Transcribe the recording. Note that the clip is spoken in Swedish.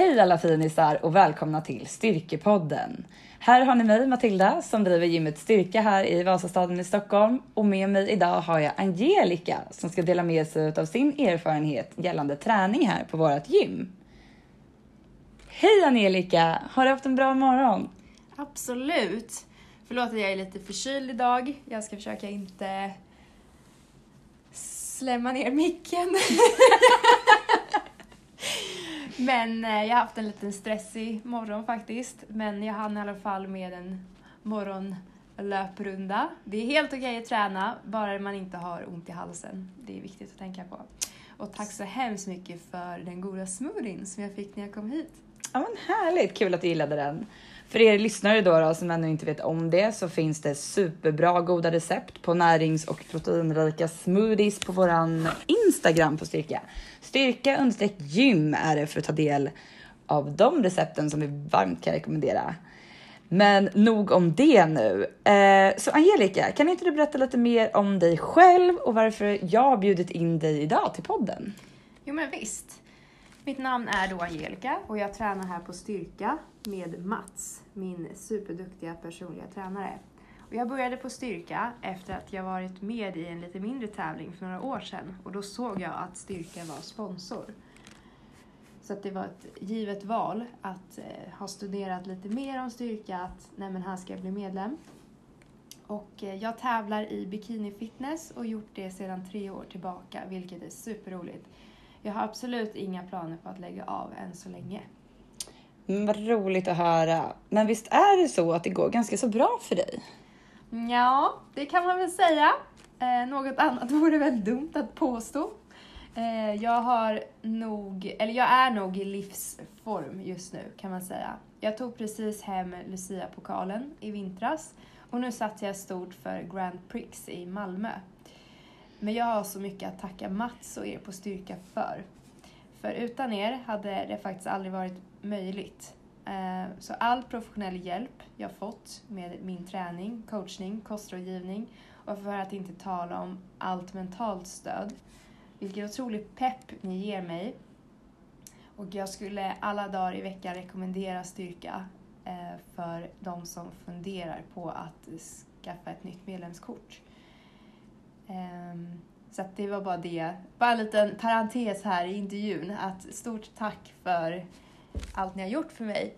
Hej alla finisar och välkomna till Styrkepodden. Här har ni mig Matilda som driver gymmet Styrka här i Vasastaden i Stockholm och med mig idag har jag Angelica som ska dela med sig av sin erfarenhet gällande träning här på vårt gym. Hej Angelica! Har du haft en bra morgon? Absolut. Förlåt att jag är lite förkyld idag. Jag ska försöka inte slämma ner micken. Men eh, jag har haft en liten stressig morgon faktiskt. Men jag hann i alla fall med en morgonlöprunda. Det är helt okej att träna, bara man inte har ont i halsen. Det är viktigt att tänka på. Och tack så hemskt mycket för den goda smoothien som jag fick när jag kom hit. Ja men härligt, kul att du gillade den. För er lyssnare då, då som ännu inte vet om det så finns det superbra goda recept på närings och proteinrika smoothies på våran Instagram på Styrka. Styrka understreck gym är det för att ta del av de recepten som vi varmt kan rekommendera. Men nog om det nu. Eh, så Angelica, kan inte du berätta lite mer om dig själv och varför jag har bjudit in dig idag till podden? Jo men visst. Mitt namn är då Angelica och jag tränar här på Styrka med Mats, min superduktiga personliga tränare. Och jag började på Styrka efter att jag varit med i en lite mindre tävling för några år sedan och då såg jag att Styrka var sponsor. Så att det var ett givet val att eh, ha studerat lite mer om Styrka, att nej men här ska jag bli medlem. Och eh, jag tävlar i bikini fitness och gjort det sedan tre år tillbaka, vilket är superroligt. Jag har absolut inga planer på att lägga av än så länge. Mm, vad roligt att höra. Men visst är det så att det går ganska så bra för dig? Ja, det kan man väl säga. Eh, något annat vore väl dumt att påstå. Eh, jag har nog, eller jag är nog i livsform just nu kan man säga. Jag tog precis hem Lucia-pokalen i vintras och nu satsar jag stort för Grand Prix i Malmö. Men jag har så mycket att tacka Mats och er på Styrka för. För utan er hade det faktiskt aldrig varit möjligt. Eh, så all professionell hjälp jag fått med min träning, coachning, kostrådgivning och för att inte tala om allt mentalt stöd. Vilken otrolig pepp ni ger mig. Och jag skulle alla dagar i veckan rekommendera Styrka eh, för de som funderar på att skaffa ett nytt medlemskort. Så det var bara det. Bara en liten parentes här i intervjun att stort tack för allt ni har gjort för mig